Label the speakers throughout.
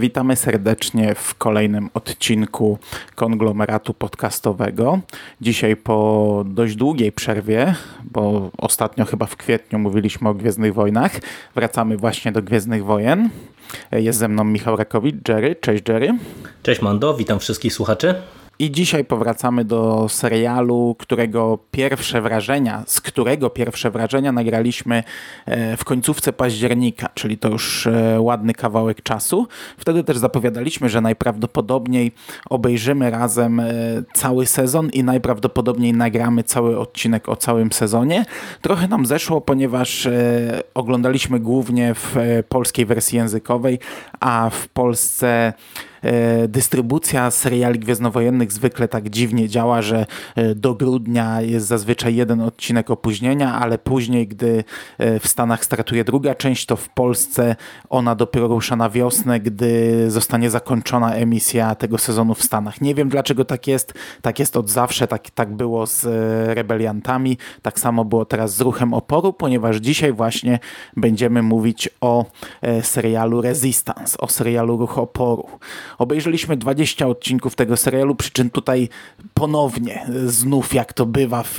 Speaker 1: Witamy serdecznie w kolejnym odcinku konglomeratu podcastowego. Dzisiaj po dość długiej przerwie, bo ostatnio chyba w kwietniu mówiliśmy o Gwiezdnych Wojnach, wracamy właśnie do Gwiezdnych Wojen. Jest ze mną Michał Rakowicz, Jerry. Cześć Jerry.
Speaker 2: Cześć Mando, witam wszystkich słuchaczy.
Speaker 1: I dzisiaj powracamy do serialu, którego pierwsze wrażenia, z którego pierwsze wrażenia nagraliśmy e, w końcówce października, czyli to już e, ładny kawałek czasu. Wtedy też zapowiadaliśmy, że najprawdopodobniej obejrzymy razem e, cały sezon i najprawdopodobniej nagramy cały odcinek o całym sezonie. Trochę nam zeszło, ponieważ oglądaliśmy głównie w polskiej wersji językowej, a w Polsce dystrybucja seriali gwiezdnowojennych zwykle tak dziwnie działa, że e, do grudnia jest zazwyczaj jeden odcinek opóźnienia, ale później, gdy e, w Stanach startuje druga część, to w Polsce ona dopiero rusza na wiosnę, gdy zostanie zakończona emisja tego sezonu w Stanach. Nie wiem dlaczego tak jest, tak jest od zawsze, tak, tak było z rebeliantami, tak samo było teraz z ruchem oporu, ponieważ dzisiaj właśnie będziemy mówić o serialu Resistance, o serialu Ruch Oporu. Obejrzeliśmy 20 odcinków tego serialu, przy czym tutaj ponownie, znów jak to bywa w,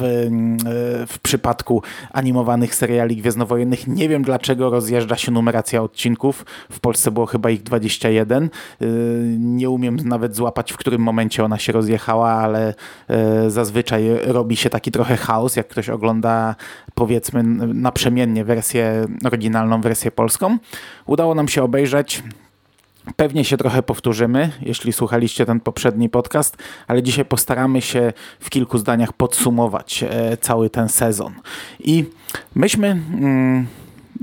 Speaker 1: w przypadku animowanych seriali gwiezdnowojennych, nie wiem dlaczego rozjeżdża się numeracja odcinków. W Polsce było chyba ich 21. Y, nie umiem nawet złapać, w którym momencie ona się rozjechała, ale zazwyczaj robi się taki trochę chaos, jak ktoś ogląda powiedzmy naprzemiennie wersję oryginalną, wersję polską. Udało nam się obejrzeć Pewnie się trochę powtórzymy, jeśli słuchaliście ten poprzedni podcast, ale dzisiaj postaramy się w kilku zdaniach podsumować e, cały ten sezon. I myśmy. Mm,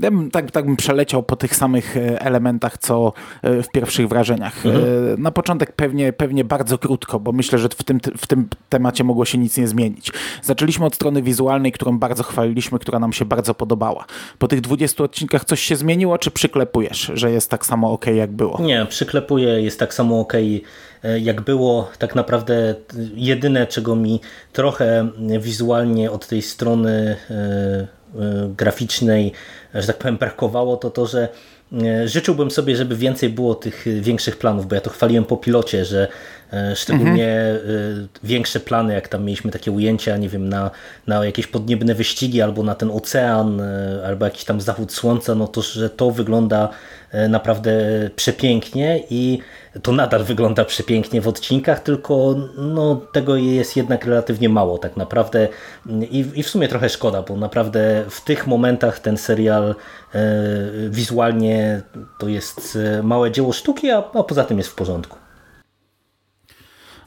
Speaker 1: ja bym, tak, tak bym przeleciał po tych samych e, elementach, co e, w pierwszych wrażeniach. Mhm. E, na początek pewnie, pewnie bardzo krótko, bo myślę, że w tym, w tym temacie mogło się nic nie zmienić. Zaczęliśmy od strony wizualnej, którą bardzo chwaliliśmy, która nam się bardzo podobała. Po tych 20 odcinkach coś się zmieniło, czy przyklepujesz, że jest tak samo ok, jak było?
Speaker 2: Nie, przyklepuję, jest tak samo ok, jak było. Tak naprawdę jedyne, czego mi trochę wizualnie od tej strony graficznej że tak powiem, brakowało, to to, że e, życzyłbym sobie, żeby więcej było tych większych planów, bo ja to chwaliłem po pilocie, że e, szczególnie mhm. większe plany, jak tam mieliśmy takie ujęcia, nie wiem, na, na jakieś podniebne wyścigi albo na ten ocean, albo jakiś tam zachód słońca, no to, że to wygląda naprawdę przepięknie i to nadal wygląda przepięknie w odcinkach, tylko no, tego jest jednak relatywnie mało tak naprawdę I, i w sumie trochę szkoda, bo naprawdę w tych momentach ten serial e, wizualnie to jest e, małe dzieło sztuki, a, a poza tym jest w porządku.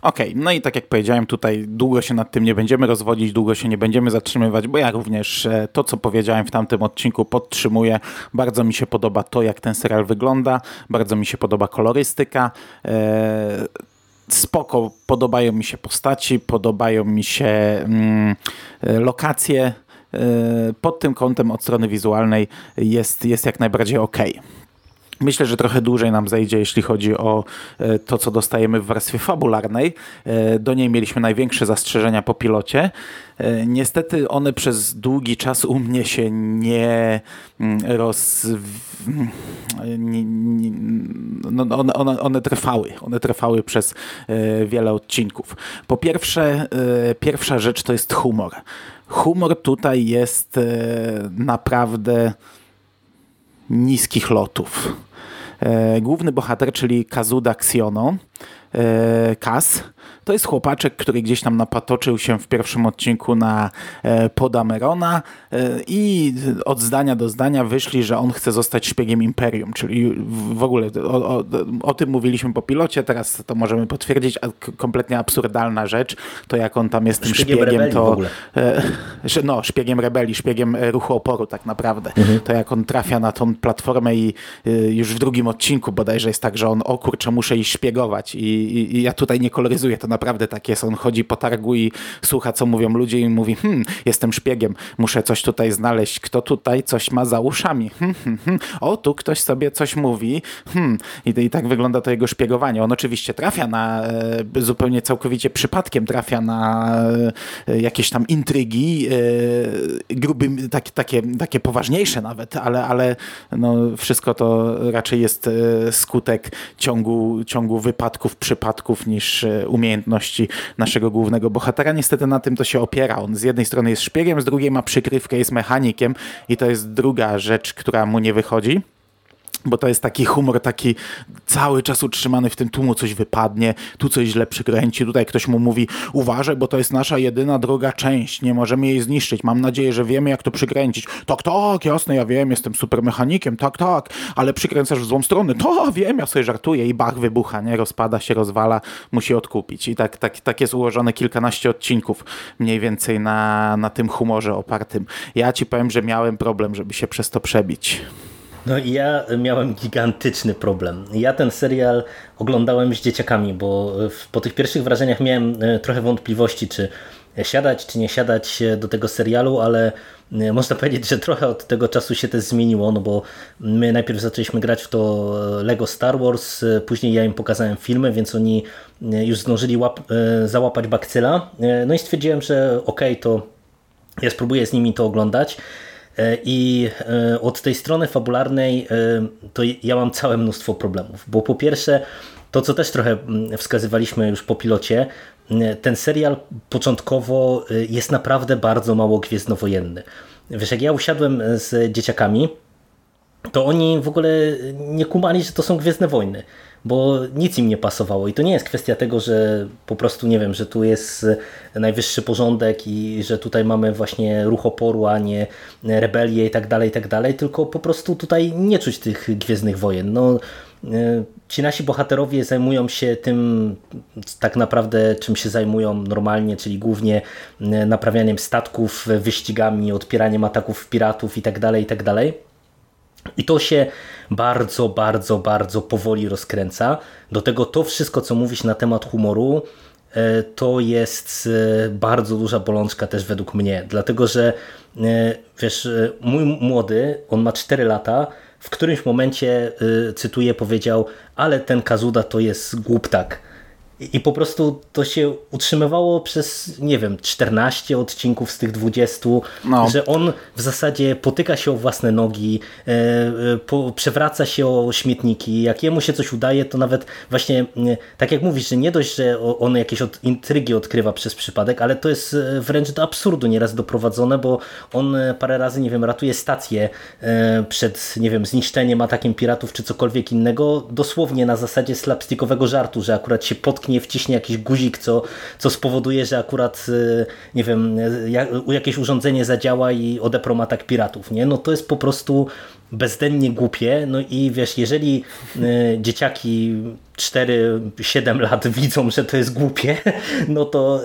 Speaker 1: Okej, okay, no i tak jak powiedziałem, tutaj długo się nad tym nie będziemy rozwodzić, długo się nie będziemy zatrzymywać, bo ja również e, to, co powiedziałem w tamtym odcinku, podtrzymuję. Bardzo mi się podoba to, jak ten serial wygląda, bardzo mi się podoba kolorystyka. E, spoko, podobają mi się postaci, podobają mi się mm, e, lokacje. Pod tym kątem od strony wizualnej jest, jest jak najbardziej ok. Myślę, że trochę dłużej nam zejdzie, jeśli chodzi o e, to, co dostajemy w wersji fabularnej. E, do niej mieliśmy największe zastrzeżenia po pilocie. E, niestety one przez długi czas u mnie się nie mm, roz... Nie, no one, one, one trwały. One trwały przez wiele odcinków. Po pierwsze, pierwsza rzecz to jest humor. Humor tutaj jest naprawdę niskich lotów. E, główny bohater, czyli Kazuda Xiono, Kas. To jest chłopaczek, który gdzieś tam napatoczył się w pierwszym odcinku na e, Podamerona e, i od zdania do zdania wyszli, że on chce zostać szpiegiem Imperium, czyli w ogóle o, o, o tym mówiliśmy po pilocie, teraz to możemy potwierdzić, a kompletnie absurdalna rzecz, to jak on tam jest tym
Speaker 2: Szpiegiem
Speaker 1: szpiegiem, to e, no, szpiegiem rebelii, szpiegiem e, ruchu oporu tak naprawdę. To jak on trafia na tą platformę i już w drugim odcinku bodajże jest tak, że on, o kurczę, muszę iść szpiegować I, i, i ja tutaj nie koloryzuję, to naprawdę tak jest. On chodzi po targu i słucha, co mówią ludzie i mówi, hmm, jestem szpiegiem, muszę coś tutaj znaleźć, kto tutaj coś ma za uszami. Hmm, hmm, hmm. O, tu ktoś sobie coś mówi. Hmm. I, I tak wygląda to jego szpiegowanie. On oczywiście trafia na, e, zupełnie całkowicie przypadkiem trafia na e, jakieś tam intrygi, e, gruby, tak, takie, takie poważniejsze nawet, ale, ale no, wszystko to raczej jest skutek ciągu, ciągu przypadków niż e, umiejętności naszego głównego bohatera. Niestety na tym to się opiera. On z jednej strony jest szpiegiem, z drugiej ma przykrywkę, jest mechanikiem i to jest druga rzecz, która mu nie wychodzi bo to jest taki humor, taki cały czas utrzymany w tym, tu mu coś wypadnie, tu coś źle przykręci, tutaj ktoś mu mówi, uważaj, bo to jest nasza jedyna droga część, nie możemy jej zniszczyć, mam nadzieję, że wiemy, jak to przykręcić. Tak, tak, jasne, ja wiem, jestem super mechanikiem, tak, tak, ale przykręcasz w złą stronę, to wiem, ja sobie żartuję i bach, wybucha, nie, rozpada się, rozwala, musi odkupić. I tak, tak, tak jest ułożone kilkanaście odcinków mniej więcej na, na tym humorze opartym. Ja ci powiem, że miałem problem, żeby się przez to przebić.
Speaker 2: No i ja miałem gigantyczny problem. Ja ten serial oglądałem z dzieciakami, bo w- po tych pierwszych wrażeniach miałem e, trochę wątpliwości, czy siadać, czy nie siadać do tego serialu, ale e, można powiedzieć, że trochę od tego czasu się też zmieniło, no bo my najpierw zaczęliśmy grać w to Lego Star Wars, e, później ja im pokazałem filmy, więc oni e, już zdążyli łap, e, załapać bakcyla. E, No i stwierdziłem, że okej, to ja spróbuję z nimi to oglądać. E, I e, od tej strony fabularnej e, to ja mam całe mnóstwo problemów, bo po pierwsze to, co też trochę mm, wskazywaliśmy już po pilocie, mm, ten serial początkowo e, jest naprawdę bardzo mało gwiezdnowojenny. Wiesz, jak ja usiadłem z dzieciakami, to oni w ogóle nie kumali, że to są Gwiezdne Wojny, bo nic im nie pasowało. I to nie jest kwestia tego, że po prostu, nie wiem, że tu jest najwyższy porządek i że tutaj mamy właśnie ruch oporu, a nie rebelię i tak dalej, i tak dalej, tylko po prostu tutaj nie czuć tych Gwiezdnych Wojen. No, e, ci nasi bohaterowie zajmują się tym tak naprawdę, czym się zajmują normalnie, czyli głównie e, naprawianiem statków, wyścigami, odpieraniem ataków piratów i tak dalej, i to się bardzo, bardzo, bardzo powoli rozkręca. Do tego to wszystko, co mówisz na temat humoru, e, to jest e, bardzo duża bolączka też według mnie. Dlatego, że e, wiesz, mój młody, on ma 4 lata, w którymś momencie, cytuję, powiedział, ale ten Kazuda to jest głuptak. I po prostu to się utrzymywało przez, nie wiem, 14 odcinków z tych 20,
Speaker 1: No.
Speaker 2: że on w zasadzie potyka się o własne nogi, e, e, przewraca się o śmietniki. Jak jemu się coś udaje, to nawet właśnie, e, tak jak mówisz, że nie dość, że on jakieś od, intrygi odkrywa przez przypadek, ale to jest wręcz do absurdu nieraz doprowadzone, bo on parę razy, nie wiem, ratuje stację przed, nie wiem, zniszczeniem, atakiem piratów czy cokolwiek innego, dosłownie na zasadzie slapstickowego żartu, że akurat się potknie, wciśnie jakiś guzik, co, co spowoduje, że akurat, e, nie wiem, u- jakieś urządzenie zadziała i odeprą atak piratów, nie? No to jest po prostu bezdennie głupie, no i wiesz, jeżeli e, dzieciaki 4-7 lat widzą, że to jest głupie, no to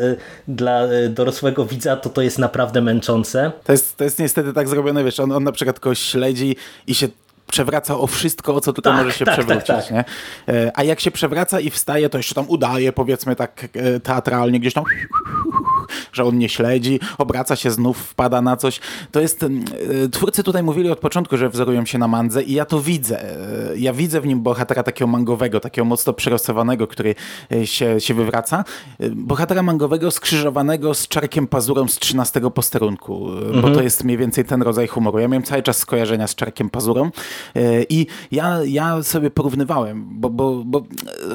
Speaker 2: dla dorosłego widza to to jest naprawdę męczące.
Speaker 1: To jest, to jest niestety tak zrobione, wiesz, on, on na przykład kogoś śledzi i się przewraca o wszystko, o co tylko
Speaker 2: Tak,
Speaker 1: może się
Speaker 2: tak,
Speaker 1: przewrócić.
Speaker 2: tak, tak.
Speaker 1: Nie? E, A jak się przewraca i wstaje, to jeszcze tam udaje, powiedzmy tak e, teatralnie, gdzieś tam że on nie śledzi, obraca się znów, wpada na coś. To jest, em, e, twórcy tutaj mówili od początku, że wzorują się na mandze i ja to widzę. E, Ja widzę w nim bohatera takiego mangowego, takiego mocno przerosowanego, który e, się, się wywraca. Bohatera mangowego skrzyżowanego z czarkiem pazurą z 13 posterunku, e, bo to jest mniej więcej ten rodzaj humoru. Ja miałem cały czas skojarzenia z czarkiem pazurą i ja, ja sobie porównywałem, bo, bo, bo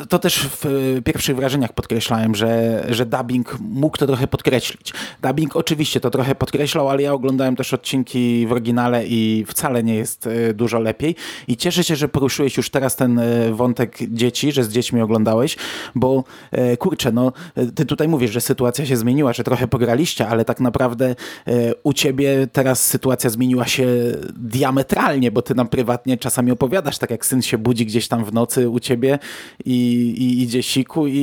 Speaker 1: to też w pierwszych wrażeniach podkreślałem, że, że dubbing mógł to trochę podkreślić. Dubbing oczywiście to trochę podkreślał, ale ja oglądałem też odcinki w oryginale i wcale nie jest e, dużo lepiej i cieszę się, że poruszyłeś już teraz ten e, wątek dzieci, że z dziećmi oglądałeś, bo e, kurczę, no ty tutaj mówisz, że sytuacja się zmieniła, że trochę pograliście, ale tak naprawdę u ciebie teraz sytuacja zmieniła się diametralnie, bo ty nam prywatnie czasami opowiadasz, tak jak syn się budzi gdzieś tam w nocy u ciebie i, i idzie siku i,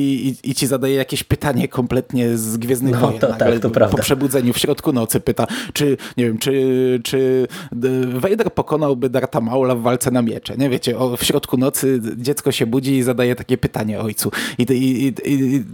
Speaker 1: i, i ci zadaje jakieś pytanie kompletnie z Gwiezdnych no, Wojen.
Speaker 2: To, tak, to prawda.
Speaker 1: Po przebudzeniu w środku nocy pyta, czy nie wiem, czy, czy Vader pokonałby Darta Maula w walce na miecze. Nie wiecie, o, w środku nocy dziecko się budzi i zadaje takie pytanie ojcu. I, i, i, i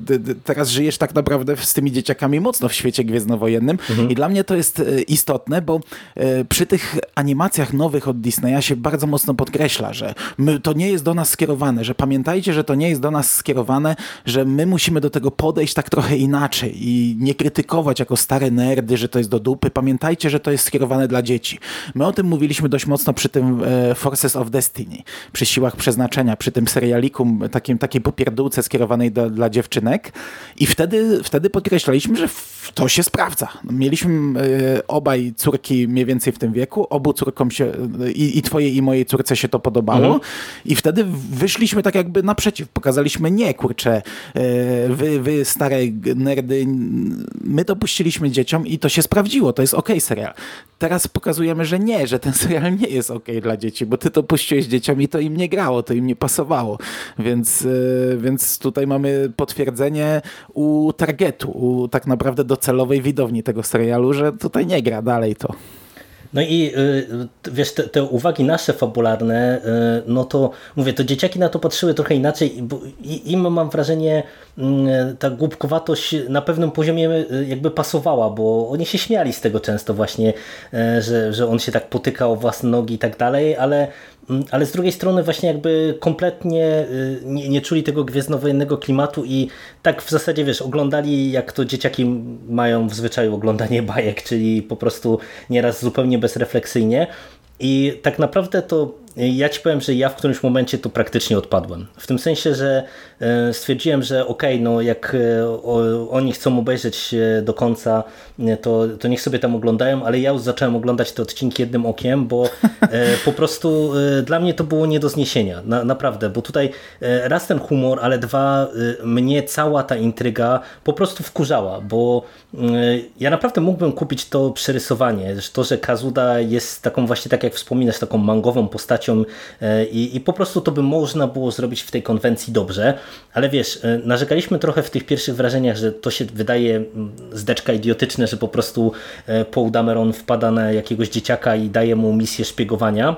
Speaker 1: teraz żyjesz tak naprawdę z tymi dzieciakami mocno w świecie gwiezdnowojennym mhm. i dla mnie to jest e, istotne, bo e, przy tych animacjach nowych od Disneya się bardzo mocno podkreśla, że my, to nie jest do nas skierowane, że pamiętajcie, że to nie jest do nas skierowane, że my musimy do tego podejść tak trochę inaczej i nie krytykować jako stare nerdy, że to jest do dupy. Pamiętajcie, że to jest skierowane dla dzieci. My o tym mówiliśmy dość mocno przy tym e, Forces of Destiny, przy siłach przeznaczenia, przy tym serialiku, takim, takiej popierdółce skierowanej do, dla dziewczynek i wtedy, wtedy podkreślaliśmy, że to się sprawdza. Mieliśmy e, obaj córki mniej więcej w tym wieku, obu córkom się i, i twojej i mojej córce się to podobało mhm. i wtedy wyszliśmy tak jakby naprzeciw, pokazaliśmy nie, kurczę, e, wy, wy stare nerdy, my to puściliśmy dzieciom i to się sprawdziło, to jest ok serial. Teraz pokazujemy, że nie, że ten serial nie jest ok dla dzieci, bo ty to puściłeś dzieciom i to im nie grało, to im nie pasowało. Więc, e, więc tutaj mamy potwierdzenie u targetu, u tak naprawdę docelowej widowni tego serialu, że tutaj nie gra dalej to.
Speaker 2: No i y, wiesz, te, te, uwagi nasze fabularne, y, no to mówię, to dzieciaki na to patrzyły trochę inaczej, bo im mam wrażenie, mm, ta głupkowatość na pewnym poziomie y, jakby pasowała, bo oni się śmiali z tego często właśnie, że, że on się tak potyka o własne nogi i tak dalej, ale ale z drugiej strony właśnie jakby kompletnie y, nie, nie, czuli tego gwiezdnowojennego klimatu i tak w zasadzie wiesz, oglądali jak to dzieciaki mają w zwyczaju oglądanie bajek, czyli po prostu nieraz zupełnie bezrefleksyjnie. I tak naprawdę to ja ci powiem, że ja w którymś momencie to praktycznie odpadłem. W tym sensie, że e, stwierdziłem, że okej, okay, no jak e, oni chcą obejrzeć do końca, e, to, to niech sobie tam oglądają, ale ja już zacząłem oglądać te odcinki jednym okiem, bo po prostu dla mnie to było nie do zniesienia. Na, naprawdę, bo tutaj raz ten humor, ale dwa, mnie cała ta intryga po prostu wkurzała, bo ja naprawdę mógłbym kupić to przerysowanie, to, że Kazuda jest taką właśnie, tak jak wspominasz, taką mangową postacią, e, i, i po prostu to by można było zrobić w tej konwencji dobrze, ale wiesz, e, narzekaliśmy trochę w tych pierwszych wrażeniach, że to się wydaje zdeczka idiotyczne, że po prostu e, Paul Dameron wpada na jakiegoś dzieciaka i daje mu misję szpiegowania,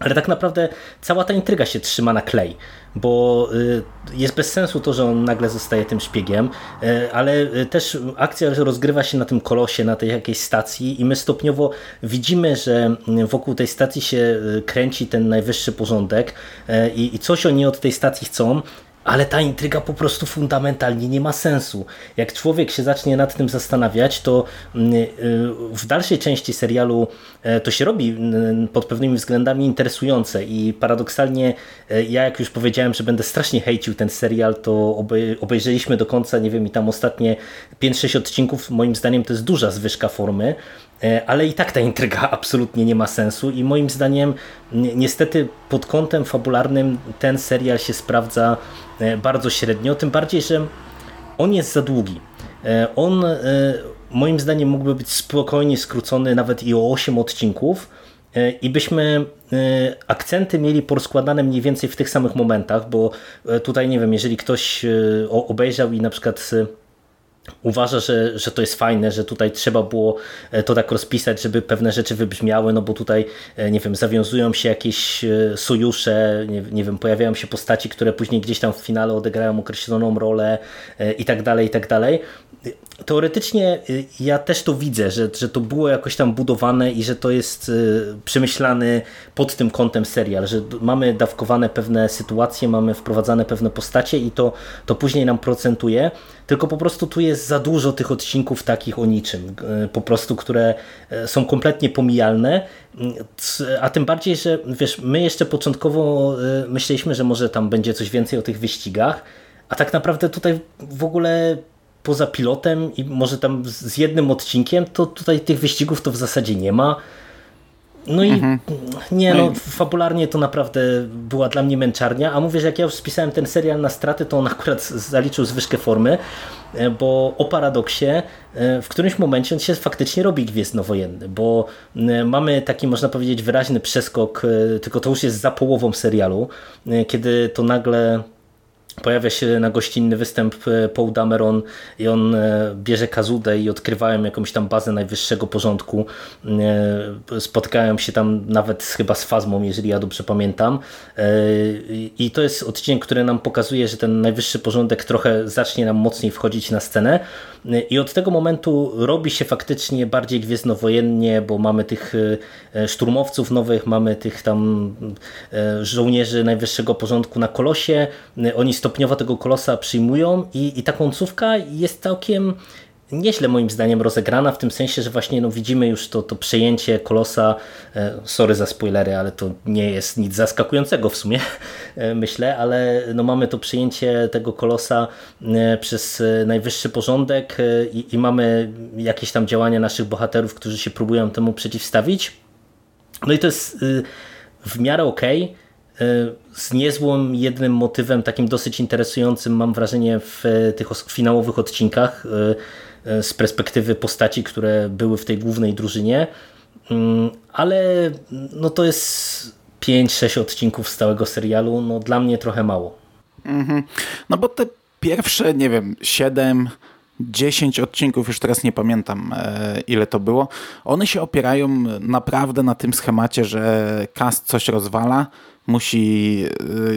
Speaker 2: ale tak naprawdę cała ta intryga się trzyma na klej, bo y, jest bez sensu to, że on nagle zostaje tym szpiegiem, y, ale y, też akcja rozgrywa się na tym kolosie, na tej jakiejś stacji i my stopniowo widzimy, że wokół tej stacji się kręci ten najwyższy porządek i coś oni od tej stacji chcą, ale ta intryga po prostu fundamentalnie nie ma sensu. Jak człowiek się zacznie nad tym zastanawiać, to mm, y, w dalszej części serialu e, to się robi mm, pod pewnymi względami interesujące i paradoksalnie e, ja jak już powiedziałem, że będę strasznie hejcił ten serial, to obejrzeliśmy do końca, nie wiem, i tam ostatnie 5-6 odcinków, moim zdaniem to jest duża zwyżka formy, ale i tak ta intryga absolutnie nie ma sensu i moim zdaniem niestety pod kątem fabularnym ten serial się sprawdza e, bardzo średnio, tym bardziej, że on jest za długi. E, on moim zdaniem mógłby być spokojnie skrócony nawet i o 8 odcinków i byśmy akcenty mieli porozkładane mniej więcej w tych samych momentach, bo tutaj nie wiem, jeżeli ktoś obejrzał i na przykład uważa, że, że to jest fajne, że tutaj trzeba było e, to tak rozpisać, żeby pewne rzeczy wybrzmiały, no bo tutaj, e, nie wiem, zawiązują się jakieś e, sojusze, nie, nie wiem, pojawiają się postaci, które później gdzieś tam w finale odegrają określoną rolę i tak dalej, i tak dalej. Teoretycznie ja też to widzę, że, że to było jakoś tam budowane i że to jest przemyślany pod tym kątem serial, że mamy dawkowane pewne sytuacje, mamy wprowadzane pewne postacie i to, to później nam procentuje, tylko po prostu tu jest za dużo tych odcinków takich o niczym, e, po prostu, które są kompletnie pomijalne, a tym bardziej, że wiesz, my jeszcze początkowo myśleliśmy, że może tam będzie coś więcej o tych wyścigach, a tak naprawdę tutaj w ogóle poza pilotem i może tam z jednym odcinkiem, to tutaj tych wyścigów to w zasadzie nie ma. No i mhm. nie, no fabularnie to naprawdę była dla mnie męczarnia, a mówię, że jak ja już spisałem ten serial na straty, to on akurat zaliczył zwyżkę formy, e, bo o paradoksie e, w którymś momencie on się faktycznie robi gwiezdnowojenny, bo e, mamy taki, można powiedzieć, wyraźny przeskok, tylko to już jest za połową serialu, kiedy to nagle pojawia się na gościnny występ e, Paul Dameron i on e, bierze kazudę i odkrywają jakąś tam bazę najwyższego porządku. E, spotkają się tam nawet chyba z Fazmą, jeżeli ja dobrze pamiętam. I to jest odcinek, który nam pokazuje, że ten najwyższy porządek trochę zacznie nam mocniej wchodzić na scenę. I od tego momentu robi się faktycznie bardziej gwiezdnowojennie, bo mamy tych szturmowców nowych, mamy tych tam żołnierzy najwyższego porządku na kolosie. Oni stopniowo tego kolosa przyjmują i, i ta końcówka jest całkiem nieźle moim zdaniem rozegrana, w tym sensie, że właśnie no, widzimy już to, to przejęcie kolosa, e, sorry za spoilery, ale to nie jest nic zaskakującego w sumie, e, myślę, ale no, mamy to przejęcie tego kolosa e, przez najwyższy porządek i, i mamy jakieś tam działania naszych bohaterów, którzy się próbują temu przeciwstawić. No i to jest w miarę okej. Okay z niezłym jednym motywem, takim dosyć interesującym, mam wrażenie, w tych finałowych odcinkach e, z perspektywy postaci, które były w tej głównej drużynie, mm, ale no to jest 5-6 odcinków stałego serialu, no dla mnie trochę mało.
Speaker 1: Mhm. No bo te pierwsze, nie wiem, 7 10 odcinków, już teraz nie pamiętam e, ile to było. One się opierają naprawdę na tym schemacie, że cast coś rozwala, musi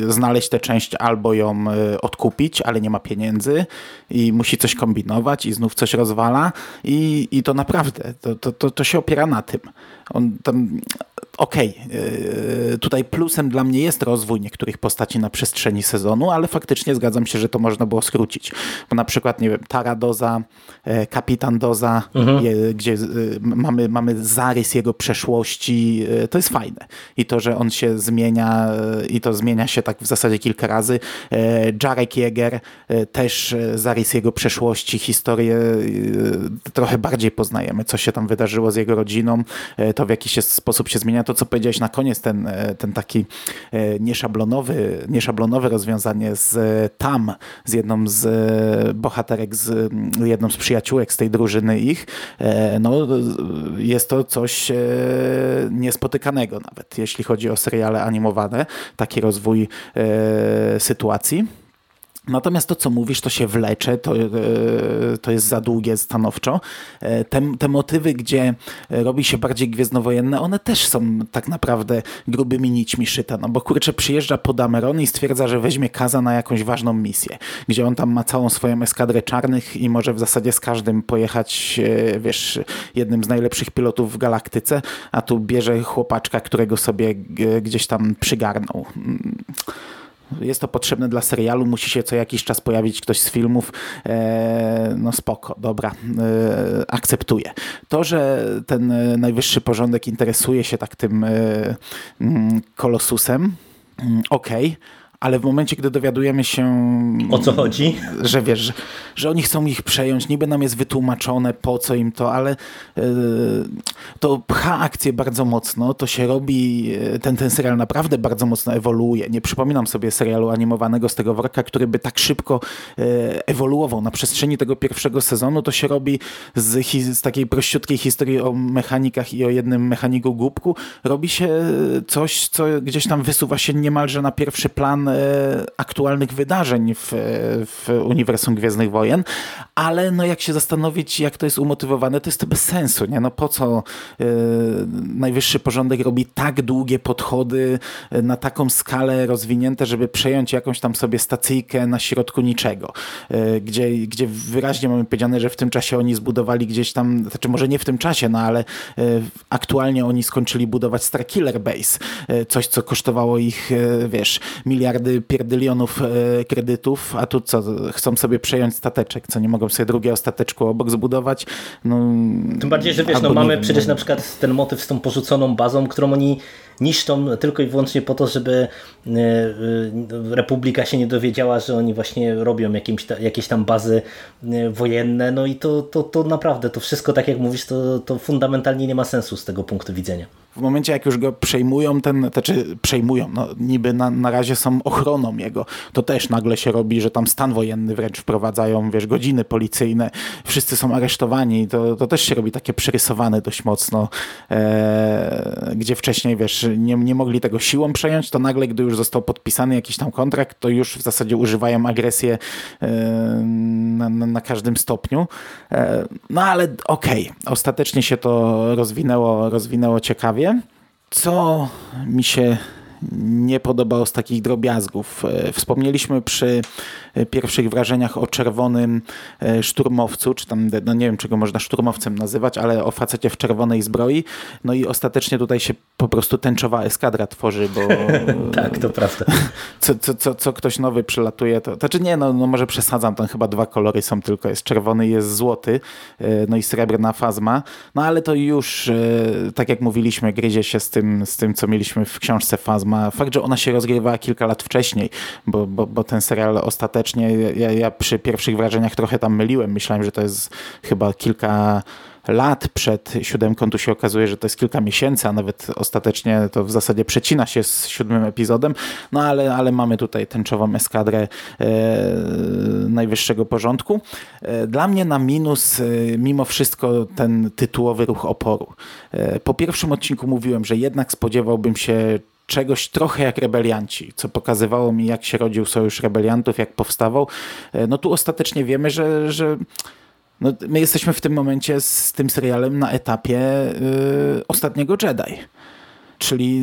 Speaker 1: y, znaleźć tę część albo ją y, odkupić, ale nie ma pieniędzy i musi coś kombinować i znów coś rozwala i, i to naprawdę, to, to, to, się opiera na tym. On tam okej, okay, tutaj plusem dla mnie jest rozwój niektórych postaci na przestrzeni sezonu, ale faktycznie zgadzam się, że to można było skrócić. Bo na przykład, nie wiem, Tara Doza, e, Kapitan Doza, mhm. gdzie e, mamy, mamy zarys jego przeszłości, e, to jest fajne. I to, że on się zmienia i to zmienia się tak w zasadzie kilka razy. Jarek Jäger, też zarys jego przeszłości, historię trochę bardziej poznajemy, co się tam wydarzyło z jego rodziną, to w jakiś sposób się zmienia to, co powiedziałeś na koniec, ten, e, ten taki e, nieszablonowy, nieszablonowe rozwiązanie z e, tam, z jedną z bohaterek, z jedną z przyjaciółek z tej drużyny ich, no jest to coś niespotykanego nawet, jeśli chodzi o seriale animowane, taki rozwój sytuacji. Natomiast to, co mówisz, to się wlecze, to, e, to jest za długie stanowczo. E, te, te motywy, gdzie robi się bardziej gwiezdnowojenne, one też są tak naprawdę grubymi nićmi szyte, no bo kurczę przyjeżdża pod Dameron i stwierdza, że weźmie Kaza na jakąś ważną misję, gdzie on tam ma całą swoją eskadrę czarnych i może w zasadzie z każdym pojechać, e, wiesz, jednym z najlepszych pilotów w galaktyce, a tu bierze chłopaczka, którego sobie gdzieś tam przygarnął. Jest to potrzebne dla serialu, musi się co jakiś czas pojawić ktoś z filmów. E, no spoko, dobra, e, akceptuję. To, że ten najwyższy porządek interesuje się tak tym e, mm, kolosusem, mm, okej. Okay ale w momencie, gdy dowiadujemy się...
Speaker 2: O co chodzi?
Speaker 1: Że wiesz, że, że oni chcą ich przejąć, niby nam jest wytłumaczone, po co im to, ale yy, to pcha akcję bardzo mocno, to się robi, e, ten, ten serial naprawdę bardzo mocno ewoluuje. Nie przypominam sobie serialu animowanego z tego worka, który by tak szybko yy, ewoluował na przestrzeni tego pierwszego sezonu, to się robi z, z takiej prościutkiej historii o mechanikach i o jednym mechaniku głupku, robi się coś, co gdzieś tam wysuwa się niemalże na pierwszy plan aktualnych wydarzeń w, w uniwersum Gwiezdnych Wojen, ale no jak się zastanowić, jak to jest umotywowane, to jest to bez sensu. Nie? No po co y, najwyższy porządek robi tak długie podchody e, na taką skalę rozwinięte, żeby przejąć jakąś tam sobie stacyjkę na środku niczego, y, gdzie, gdzie wyraźnie mamy powiedziane, że w tym czasie oni zbudowali gdzieś tam, znaczy może nie w tym czasie, no ale y, aktualnie oni skończyli budować Starkiller Base, coś co kosztowało ich, wiesz, miliardy miliardy pierdylionów e, kredytów, a tu co, chcą sobie przejąć stateczek, co nie mogą sobie drugiego stateczku obok zbudować. No,
Speaker 2: Tym bardziej, że wiesz, no mamy przecież no. na przykład ten motyw z tą porzuconą bazą, którą oni niszczą tylko i wyłącznie po to, żeby Republika się nie dowiedziała, że oni właśnie robią jakimś jakieś tam bazy wojenne, no i to, to, to naprawdę, to wszystko tak jak mówisz, to, to fundamentalnie nie ma sensu z tego punktu widzenia.
Speaker 1: W momencie jak już go przejmują, ten, znaczy przejmują, no niby na, na razie są ochroną jego, to też nagle się robi, że tam stan wojenny wręcz wprowadzają, wiesz, godziny policyjne, wszyscy są aresztowani, to, to też się robi takie przerysowane dość mocno, e, gdzie wcześniej, wiesz, nie, nie mogli tego siłą przejąć, to nagle, gdy już został podpisany jakiś tam kontrakt, to już w zasadzie używają agresję e, na, na, na, każdym stopniu. E, no ale okej, okay. ostatecznie się to rozwinęło, rozwinęło ciekawie co mi się nie podobało z takich drobiazgów. E, wspomnieliśmy przy e, pierwszych wrażeniach o czerwonym e, szturmowcu, czy tam, no nie wiem, czego można szturmowcem nazywać, ale o facecie w czerwonej zbroi. No i ostatecznie tutaj się po prostu tęczowa eskadra tworzy, bo...
Speaker 2: tak, to prawda.
Speaker 1: Co, co, co, co ktoś nowy przylatuje, to... Znaczy nie, no, no może przesadzam, tam chyba dwa kolory są tylko, jest czerwony jest złoty, no i srebrna fazma, no ale to już, tak jak mówiliśmy, gryzie się z tym, z tym co mieliśmy w książce Fazma, ma fakt, że ona się rozgrywała kilka lat wcześniej, bo, bo, bo ten serial ostatecznie, ja, ja przy pierwszych wrażeniach trochę tam myliłem. Myślałem, że to jest chyba kilka lat przed siódemką, tu się okazuje, że to jest kilka miesięcy, a nawet ostatecznie to w zasadzie przecina się z siódmym epizodem, no ale, ale mamy tutaj tęczową eskadrę e, najwyższego porządku. E, dla mnie na minus e, mimo wszystko ten tytułowy ruch oporu. E, po pierwszym odcinku mówiłem, że jednak spodziewałbym się czegoś trochę jak rebelianci, co pokazywało mi, jak się rodził sojusz rebeliantów, jak powstawał. E, no tu ostatecznie wiemy, że, że no, my jesteśmy w tym momencie z tym serialem na etapie yy, ostatniego Jedi czyli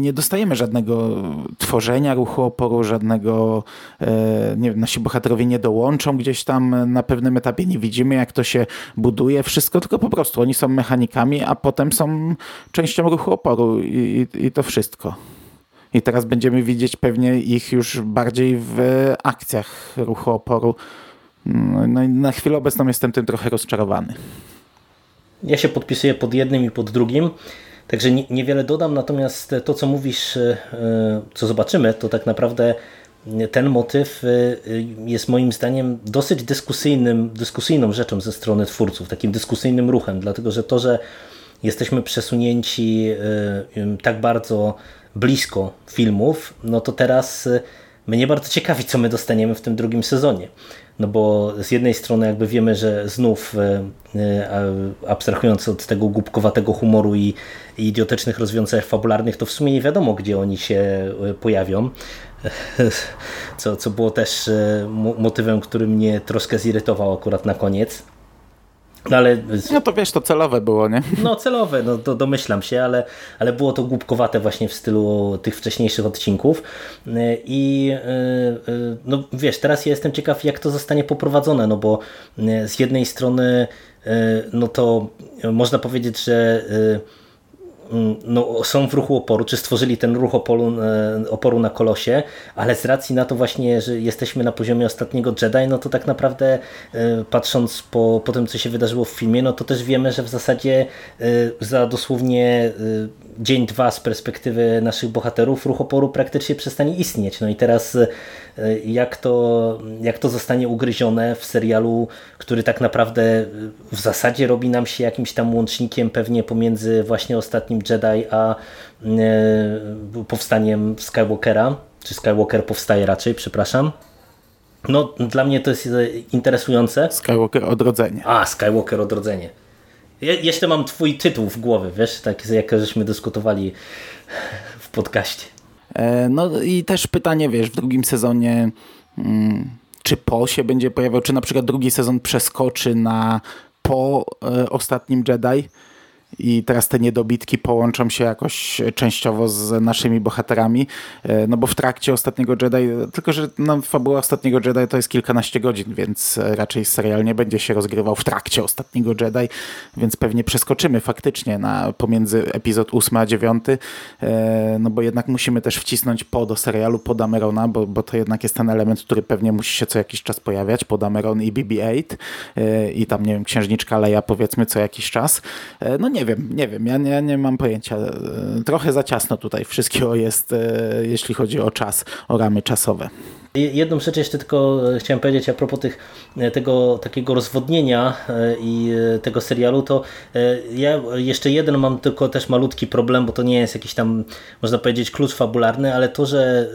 Speaker 1: nie dostajemy żadnego tworzenia ruchu oporu, żadnego, e, nie wiem, nasi bohaterowie nie dołączą gdzieś tam na pewnym etapie, nie widzimy jak to się buduje, wszystko, tylko po prostu oni są mechanikami, a potem są częścią ruchu oporu i, i, i to wszystko. I teraz będziemy widzieć pewnie ich już bardziej w akcjach ruchu oporu. No i na chwilę obecną jestem tym trochę rozczarowany.
Speaker 2: Ja się podpisuję pod jednym i pod drugim. Także niewiele dodam, natomiast to, co mówisz, e, co zobaczymy, to tak naprawdę ten motyw e, jest moim zdaniem dosyć dyskusyjnym, dyskusyjną rzeczą ze strony twórców, takim dyskusyjnym ruchem, dlatego że to, że jesteśmy przesunięci e, tak bardzo blisko filmów, no to teraz mnie bardzo ciekawi, co my dostaniemy w tym drugim sezonie. No bo z jednej strony jakby wiemy, że znów e, e, abstrahując od tego głupkowatego humoru i, i idiotycznych rozwiązań fabularnych, to w sumie nie wiadomo, gdzie oni się e, pojawią. Co, co było też motywem, który mnie troszkę zirytował akurat na koniec.
Speaker 1: No, ale... no to wiesz, to celowe było, nie?
Speaker 2: No celowe, no to domyślam się, ale, ale było to głupkowate właśnie w stylu tych wcześniejszych odcinków i e, e, no wiesz, teraz ja jestem ciekaw jak to zostanie poprowadzone, no bo z jednej strony no to można powiedzieć, że no, są w ruchu oporu, czy stworzyli ten ruch oporu, e, oporu na kolosie, ale z racji na to właśnie, że jesteśmy na poziomie ostatniego Jedi, no to tak naprawdę e, patrząc po, po tym, co się wydarzyło w filmie, no to też wiemy, że w zasadzie e, za dosłownie dzień, dwa z perspektywy naszych bohaterów ruch oporu praktycznie przestanie istnieć. No i teraz jak to, jak to zostanie ugryzione w serialu, który tak naprawdę w zasadzie robi nam się jakimś tam łącznikiem pewnie pomiędzy właśnie ostatnim Jedi a e, powstaniem Skywalkera, czy Skywalker powstaje raczej, przepraszam. No, dla mnie to jest interesujące.
Speaker 1: Skywalker Odrodzenie.
Speaker 2: A, Skywalker Odrodzenie. Ja, jeszcze mam twój tytuł w głowie, wiesz, tak jak żeśmy dyskutowali w podcaście.
Speaker 1: E, no i też pytanie, wiesz, w drugim sezonie mm, czy po się będzie pojawiał, czy na przykład drugi sezon przeskoczy na po e, ostatnim Jedi, i teraz te niedobitki połączą się jakoś częściowo z naszymi bohaterami, e, no bo w trakcie ostatniego Jedi, tylko że no, fabuła ostatniego Jedi to jest kilkanaście godzin, więc raczej serial nie będzie się rozgrywał w trakcie ostatniego Jedi, więc pewnie przeskoczymy faktycznie na pomiędzy epizod 8 a 9, e, no bo jednak musimy też wcisnąć po do serialu po Damerona, bo, bo to jednak jest ten element, który pewnie musi się co jakiś czas pojawiać, po Dameron i BB-8 e, i tam, nie wiem, księżniczka Leia powiedzmy co jakiś czas. No nie nie wiem, nie wiem, ja nie, ja nie mam pojęcia. E, trochę za ciasno tutaj wszystkiego jest, e, jeśli chodzi o czas, o ramy czasowe.
Speaker 2: Jedną rzecz jeszcze tylko e, chciałem powiedzieć a propos tych, tego takiego rozwodnienia i tego serialu, to ja jeszcze jeden mam tylko też malutki problem, bo to nie jest jakiś tam, można powiedzieć, klucz fabularny, ale to, że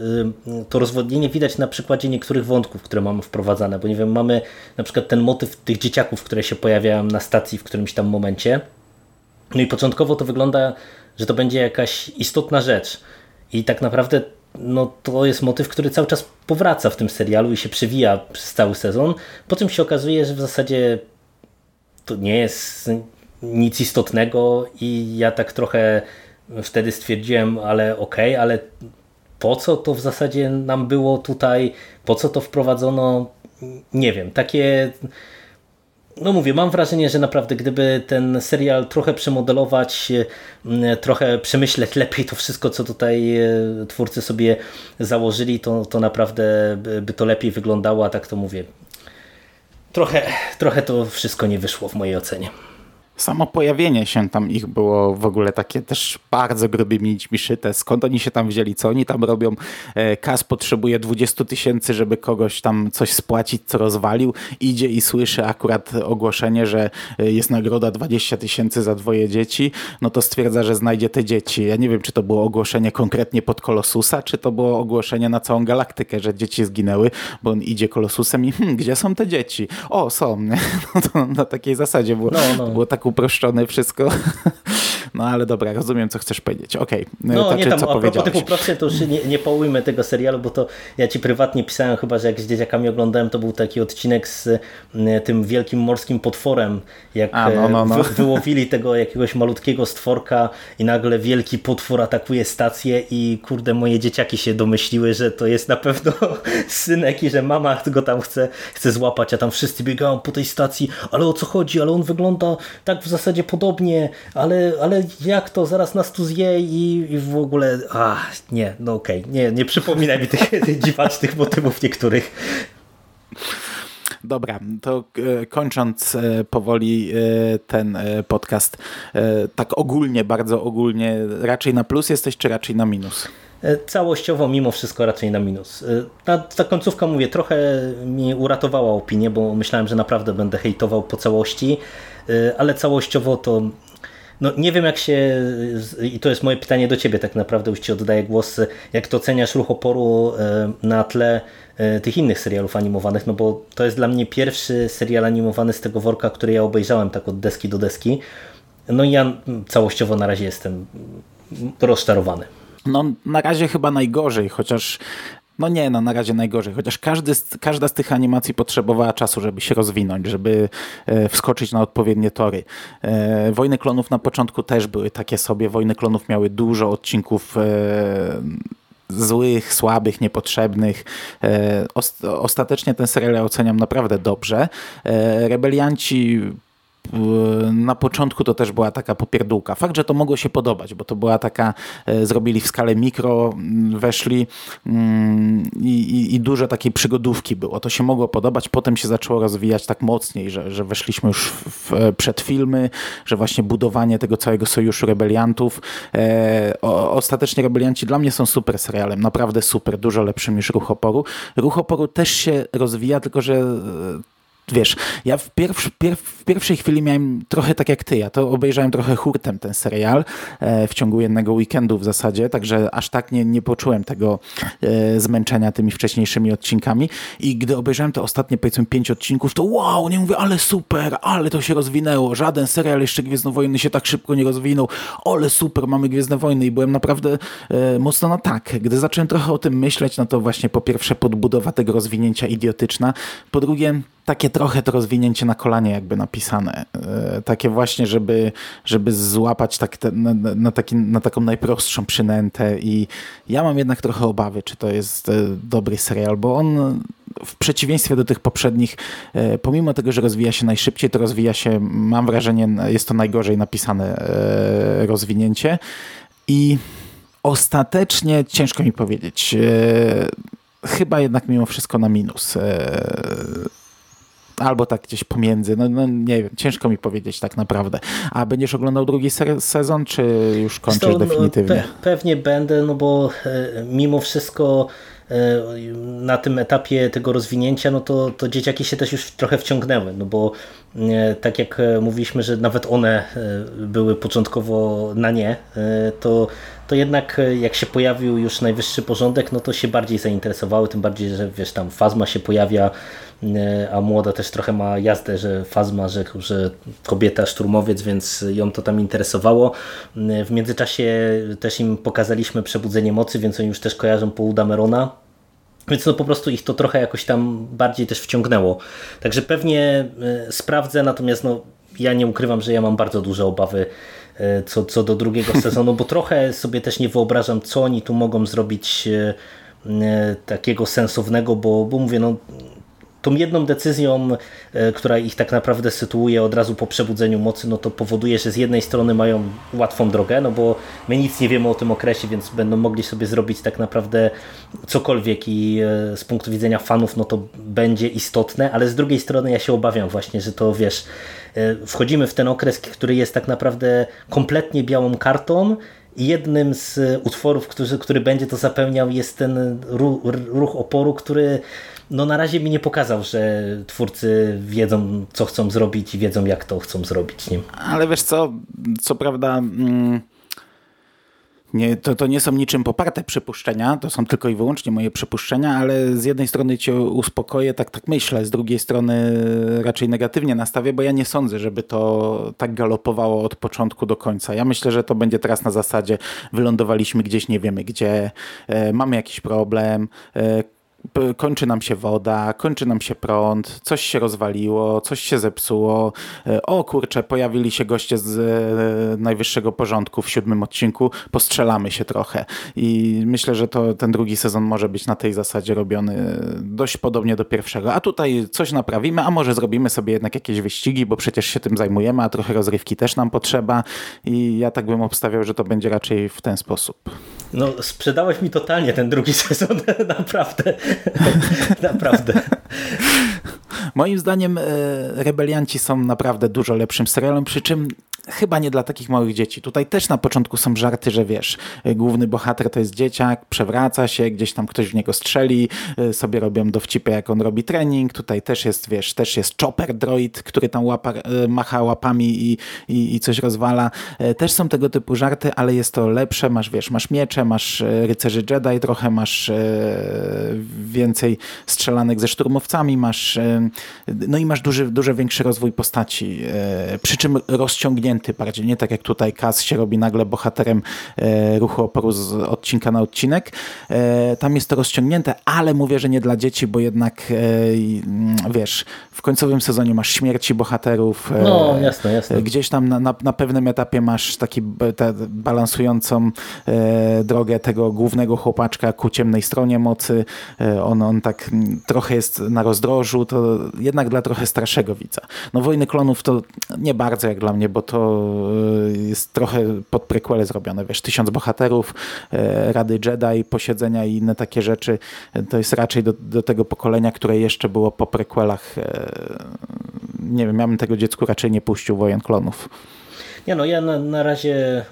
Speaker 2: to rozwodnienie widać na przykładzie niektórych wątków, które mamy wprowadzane, bo nie wiem, mamy na przykład ten motyw tych dzieciaków, które się pojawiają na stacji w którymś tam momencie, no i początkowo to wygląda, że to będzie jakaś istotna rzecz. I tak naprawdę no, to jest motyw, który cały czas powraca w tym serialu i się przewija przez cały sezon. Po czym się okazuje, że w zasadzie to nie jest nic istotnego i ja tak trochę wtedy stwierdziłem, ale okej, okay, ale po co to w zasadzie nam było tutaj, po co to wprowadzono, nie wiem, takie no mówię, mam wrażenie, że naprawdę gdyby ten serial trochę przemodelować, e, trochę przemyśleć lepiej to wszystko, co tutaj e, twórcy sobie założyli, to, to naprawdę by to lepiej wyglądało, a tak to mówię. Trochę, trochę to wszystko nie wyszło w mojej ocenie.
Speaker 1: Samo pojawienie się tam ich było w ogóle takie też bardzo grubymi nićmi szyte. Skąd oni się tam wzięli? Co oni tam robią? E, Kas potrzebuje 20 tysięcy, żeby kogoś tam coś spłacić, co rozwalił. Idzie i słyszy akurat ogłoszenie, że e, jest nagroda 20 tysięcy za dwoje dzieci. No to stwierdza, że znajdzie te dzieci. Ja nie wiem, czy to było ogłoszenie konkretnie pod Kolosusa, czy to było ogłoszenie na całą galaktykę, że dzieci zginęły, bo on idzie Kolosusem i hm, gdzie są te dzieci? O, są. No to na takiej zasadzie było, no, no. było tak uproszczone wszystko. No ale dobra, rozumiem, co chcesz powiedzieć. Okej, okay.
Speaker 2: no, no nie tam, co a propos tych uproszczeń, to już nie, nie połujmy tego serialu, bo to ja ci prywatnie pisałem chyba, że jak z dzieciakami oglądałem, to był taki odcinek z tym wielkim morskim potworem, jak a, no, no, no. Wy, wyłowili tego jakiegoś malutkiego stworka i nagle wielki potwór atakuje stację i kurde, moje dzieciaki się domyśliły, że to jest na pewno synek i że mama go tam chce, chce złapać, a tam wszyscy biegają po tej stacji, ale o co chodzi, ale on wygląda tak w zasadzie podobnie, ale, ale jak to, zaraz nas tu zje i, i w ogóle, a nie, no okej, okay. nie, nie przypominaj mi tych, tych dziwacznych motywów niektórych.
Speaker 1: Dobra, to e, kończąc e, powoli e, ten podcast, tak ogólnie, bardzo ogólnie, raczej na plus jesteś, czy raczej na minus?
Speaker 2: Całościowo mimo wszystko raczej na minus. Ta, ta końcówka, mówię, trochę mi uratowała opinię, bo myślałem, że naprawdę będę hejtował po całości, ale całościowo to no nie wiem jak się, i to jest moje pytanie do Ciebie tak naprawdę, już Ci oddaję głos, jak to oceniasz ruch oporu e, na tle e, tych innych serialów animowanych, no bo to jest dla mnie pierwszy serial animowany z tego worka, który ja obejrzałem tak od deski do deski. No i ja całościowo na razie jestem rozczarowany.
Speaker 1: No na razie chyba najgorzej, chociaż no nie, no na razie najgorzej, chociaż każdy, każda z tych animacji potrzebowała czasu, żeby się rozwinąć, żeby e, wskoczyć na odpowiednie tory. E, Wojny Klonów na początku też były takie sobie, Wojny Klonów miały dużo odcinków e, złych, słabych, niepotrzebnych. Ostatecznie ten serial oceniam naprawdę dobrze. Rebelianci na początku to też była taka popierdółka. Fakt, że to mogło się podobać, bo to była taka, e, zrobili w skalę mikro, mm, weszli mm, i, i, i dużo takiej przygodówki było. To się mogło podobać, potem się zaczęło rozwijać tak mocniej, że, że weszliśmy już w, w przedfilmy, że właśnie budowanie tego całego sojuszu rebeliantów. E, ostatecznie rebelianci dla mnie są super serialem, naprawdę super, dużo lepszym niż Ruch Oporu. Ruch Oporu też się rozwija, tylko że wiesz, ja w, pierwszy, pier, w, pierwszej chwili miałem trochę tak jak ty, ja to obejrzałem trochę hurtem ten serial e, w ciągu jednego weekendu w zasadzie, także aż tak nie, nie poczułem tego e, zmęczenia tymi wcześniejszymi odcinkami. I gdy obejrzałem te ostatnie powiedzmy pięć odcinków, to wow, nie mówię, ale super, ale to się rozwinęło, żaden serial jeszcze Gwiezdnowojny się tak szybko nie rozwinął, ale super, mamy Gwiezdne Wojny i byłem naprawdę e, mocno na tak. Gdy zacząłem trochę o tym myśleć, no to właśnie po pierwsze podbudowa tego rozwinięcia idiotyczna, po drugie takie trochę to rozwinięcie na kolanie jakby napisane. E, takie właśnie, żeby, żeby złapać tak te, na, na, taki, na taką najprostszą przynętę i ja mam jednak trochę obawy, czy to jest e, dobry serial, bo on w przeciwieństwie do tych poprzednich, e, pomimo tego, że rozwija się najszybciej, to rozwija się, mam wrażenie, jest to najgorzej napisane rozwinięcie i ostatecznie ciężko mi powiedzieć chyba jednak mimo wszystko na minus albo tak gdzieś pomiędzy. No, no nie wiem, ciężko mi powiedzieć tak naprawdę. A będziesz oglądał drugi sezon, czy już kończysz to, no, definitywnie? Pe
Speaker 2: pewnie będę, no bo e, mimo wszystko E, na tym etapie tego rozwinięcia, no to, to dzieciaki się też już trochę wciągnęły, no bo e, tak jak e, mówiliśmy, że nawet one były początkowo na nie, to, to jednak jak się pojawił już najwyższy porządek, no to się bardziej zainteresowały, tym bardziej, że wiesz, tam Fazma się pojawia, a młoda też trochę ma jazdę, że Fazma, że, że kobieta szturmowiec, więc ją to tam interesowało. W międzyczasie też im pokazaliśmy Przebudzenie Mocy, więc oni już też kojarzą Paul Damerona, więc no po prostu ich to trochę jakoś tam bardziej też wciągnęło. Także pewnie e, sprawdzę, natomiast no, ja nie ukrywam, że ja mam bardzo duże obawy e, co, co do drugiego sezonu, bo trochę sobie też nie wyobrażam, co oni tu mogą zrobić e, takiego sensownego, bo, bo mówię, no tą jedną decyzją, e, która ich tak naprawdę sytuuje od razu po przebudzeniu mocy, no to powoduje, że z jednej strony mają łatwą drogę, no bo my nic nie wiemy o tym okresie, więc będą mogli sobie zrobić tak naprawdę cokolwiek i e, z punktu widzenia fanów, no to będzie istotne, ale z drugiej strony ja się obawiam właśnie, że to wiesz, e, wchodzimy w ten okres, który jest tak naprawdę kompletnie białą kartą, jednym z utworów, który, który będzie to zapełniał jest ten ruch, oporu, który no na razie mi nie pokazał, że twórcy wiedzą, co chcą zrobić i wiedzą, jak to chcą zrobić. Nie?
Speaker 1: Ale wiesz co, co prawda... Mm nie, to, to nie są niczym poparte przypuszczenia, to są tylko i wyłącznie moje przypuszczenia, ale z jednej strony cię uspokoję, tak, tak myślę, z drugiej strony raczej negatywnie nastawię, bo ja nie sądzę, żeby to tak galopowało od początku do końca. Ja myślę, że to będzie teraz na zasadzie wylądowaliśmy gdzieś, nie wiemy gdzie, e, mamy jakiś problem, e, kończy nam się woda, kończy nam się prąd, coś się rozwaliło, coś się zepsuło. E, o kurczę, pojawili się goście z e, najwyższego porządku w siódmym odcinku, postrzelamy się trochę. I myślę, że to ten drugi sezon może być na tej zasadzie robiony dość podobnie do pierwszego. A tutaj coś naprawimy, a może zrobimy sobie jednak jakieś wyścigi, bo przecież się tym zajmujemy, a trochę rozrywki też nam potrzeba. I ja tak bym obstawiał, że to będzie raczej w ten sposób.
Speaker 2: No, sprzedałeś mi totalnie ten drugi sezon, naprawdę. naprawdę.
Speaker 1: Moim zdaniem e, Rebelianci są naprawdę dużo lepszym serialem, przy czym chyba nie dla takich małych dzieci. Tutaj też na początku są żarty, że wiesz, główny bohater to jest dzieciak, przewraca się, gdzieś tam ktoś w niego strzeli, e, sobie robią dowcipy, jak on robi trening. Tutaj też jest, wiesz, też jest chopper droid, który tam łapa, e, macha łapami i, i, i coś rozwala. Też są tego typu żarty, ale jest to lepsze. Masz, wiesz, masz miecze, masz rycerzy Jedi trochę, masz więcej strzelanek ze szturmowcami, masz no i masz duży, dużo większy rozwój postaci, e, przy czym rozciągnięty bardziej, nie tak jak tutaj Kaz się robi nagle bohaterem e, ruchu oporu z odcinka na odcinek. E, tam jest to rozciągnięte, ale mówię, że nie dla dzieci, bo jednak wiesz, w końcowym sezonie masz śmierci bohaterów.
Speaker 2: No, jasne, jasne.
Speaker 1: Gdzieś tam na, na, na pewnym etapie masz taki te, balansującą drogę tego głównego chłopaczka ku ciemnej stronie mocy. On, on tak trochę jest na rozdrożu, to jednak dla trochę starszego widza. No Wojny Klonów to nie bardzo jak dla mnie, bo to e, jest trochę pod prequele zrobione, wiesz, tysiąc bohaterów, e, Rady Jedi, posiedzenia i inne takie rzeczy. To jest raczej do, do tego pokolenia, które jeszcze było po prequelach. E, nie wiem, ja bym tego dziecku raczej nie puścił Wojen Klonów.
Speaker 2: Nie no, ja na, na razie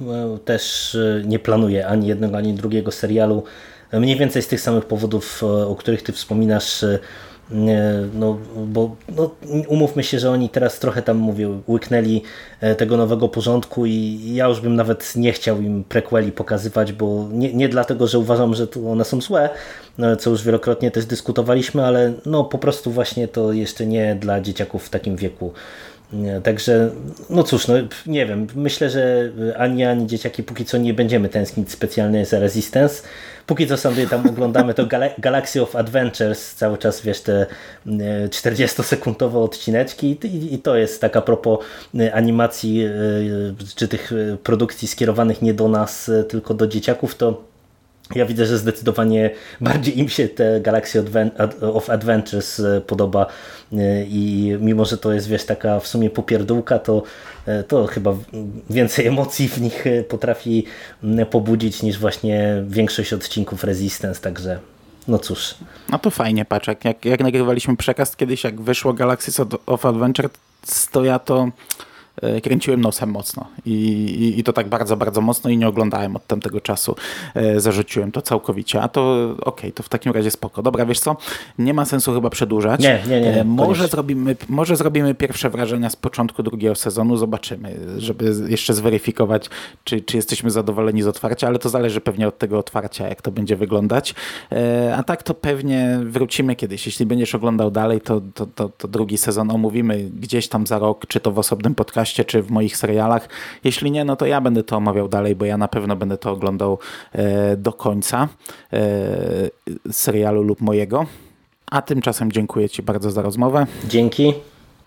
Speaker 2: też nie planuję ani jednego, ani drugiego serialu. Mniej więcej z tych samych powodów, o których ty wspominasz, no, bo no, umówmy się, że oni teraz trochę tam, mówię, łyknęli e, tego nowego porządku i ja już bym nawet nie chciał im prequeli pokazywać, bo nie, nie dlatego, że uważam, że one są złe, no, co już wielokrotnie też dyskutowaliśmy, ale no po prostu właśnie to jeszcze nie dla dzieciaków w takim wieku. Także, no cóż, no nie wiem, myślę, że ani ani dzieciaki póki co nie będziemy tęsknić specjalnie za Resistance, póki co sobie tam oglądamy to Galaxy of Adventures, cały czas wiesz te 40-sekundowe e, odcineczki i to jest tak a propos e, animacji e, czy tych produkcji skierowanych nie do nas, tylko do dzieciaków, to ja widzę, że zdecydowanie bardziej im się te Galaxy of Adventures podoba i mimo, że to jest wiesz taka w sumie popierdółka, to, to chyba więcej emocji w nich potrafi pobudzić niż właśnie większość odcinków Resistance, także no cóż.
Speaker 1: No to fajnie, patrz, jak, jak, nagrywaliśmy przekaz kiedyś, jak wyszło Galaxy of Adventure, to ja to e, kręciłem nosem mocno I, i, i to tak bardzo, bardzo mocno i nie oglądałem od tamtego czasu. E, Zarzuciłem to całkowicie, a to okej, to w takim razie spoko. Dobra, wiesz co, nie ma sensu chyba przedłużać.
Speaker 2: Nie, nie, nie,
Speaker 1: E, Może zrobimy, może zrobimy pierwsze wrażenia z początku drugiego sezonu, zobaczymy, żeby jeszcze zweryfikować, czy, czy jesteśmy zadowoleni z otwarcia, ale to zależy pewnie od tego otwarcia, jak to będzie wyglądać. E, A tak to pewnie wrócimy kiedyś. Jeśli będziesz oglądał dalej, to, to, to, to drugi sezon omówimy gdzieś tam za rok, czy to w osobnym podcaście, czy w moich serialach. Jeśli nie, no to ja będę to omawiał dalej, bo ja na pewno będę to oglądał e, do końca e, serialu lub mojego. A tymczasem dziękuję Ci bardzo za rozmowę
Speaker 2: Dzięki,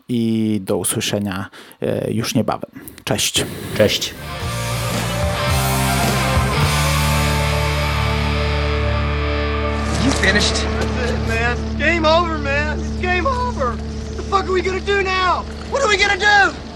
Speaker 1: i do usłyszenia e, już niebawem. Cześć.
Speaker 2: cześć.
Speaker 3: You finished?
Speaker 4: That's it, man. Game over, man. It's game over. What the fuck are we gonna do now? What are we gonna do?